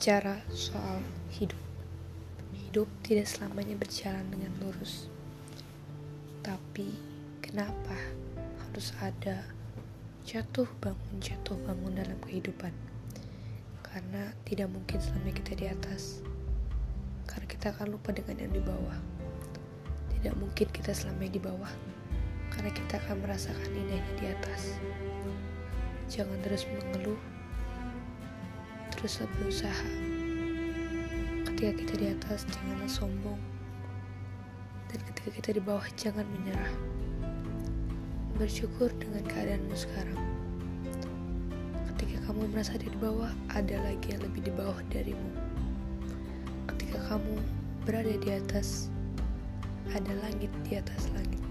bicara soal hidup. Hidup tidak selamanya berjalan dengan lurus. Tapi kenapa harus ada jatuh bangun jatuh bangun dalam kehidupan? Karena tidak mungkin selama kita di atas. Karena kita akan lupa dengan yang di bawah. Tidak mungkin kita selama di bawah. Karena kita akan merasakan indahnya di atas. Jangan terus mengeluh teruslah berusaha. Ketika kita di atas, janganlah sombong. Dan ketika kita di bawah, jangan menyerah. Bersyukur dengan keadaanmu sekarang. Ketika kamu merasa di bawah, ada lagi yang lebih di bawah darimu. Ketika kamu berada di atas, ada langit di atas langit.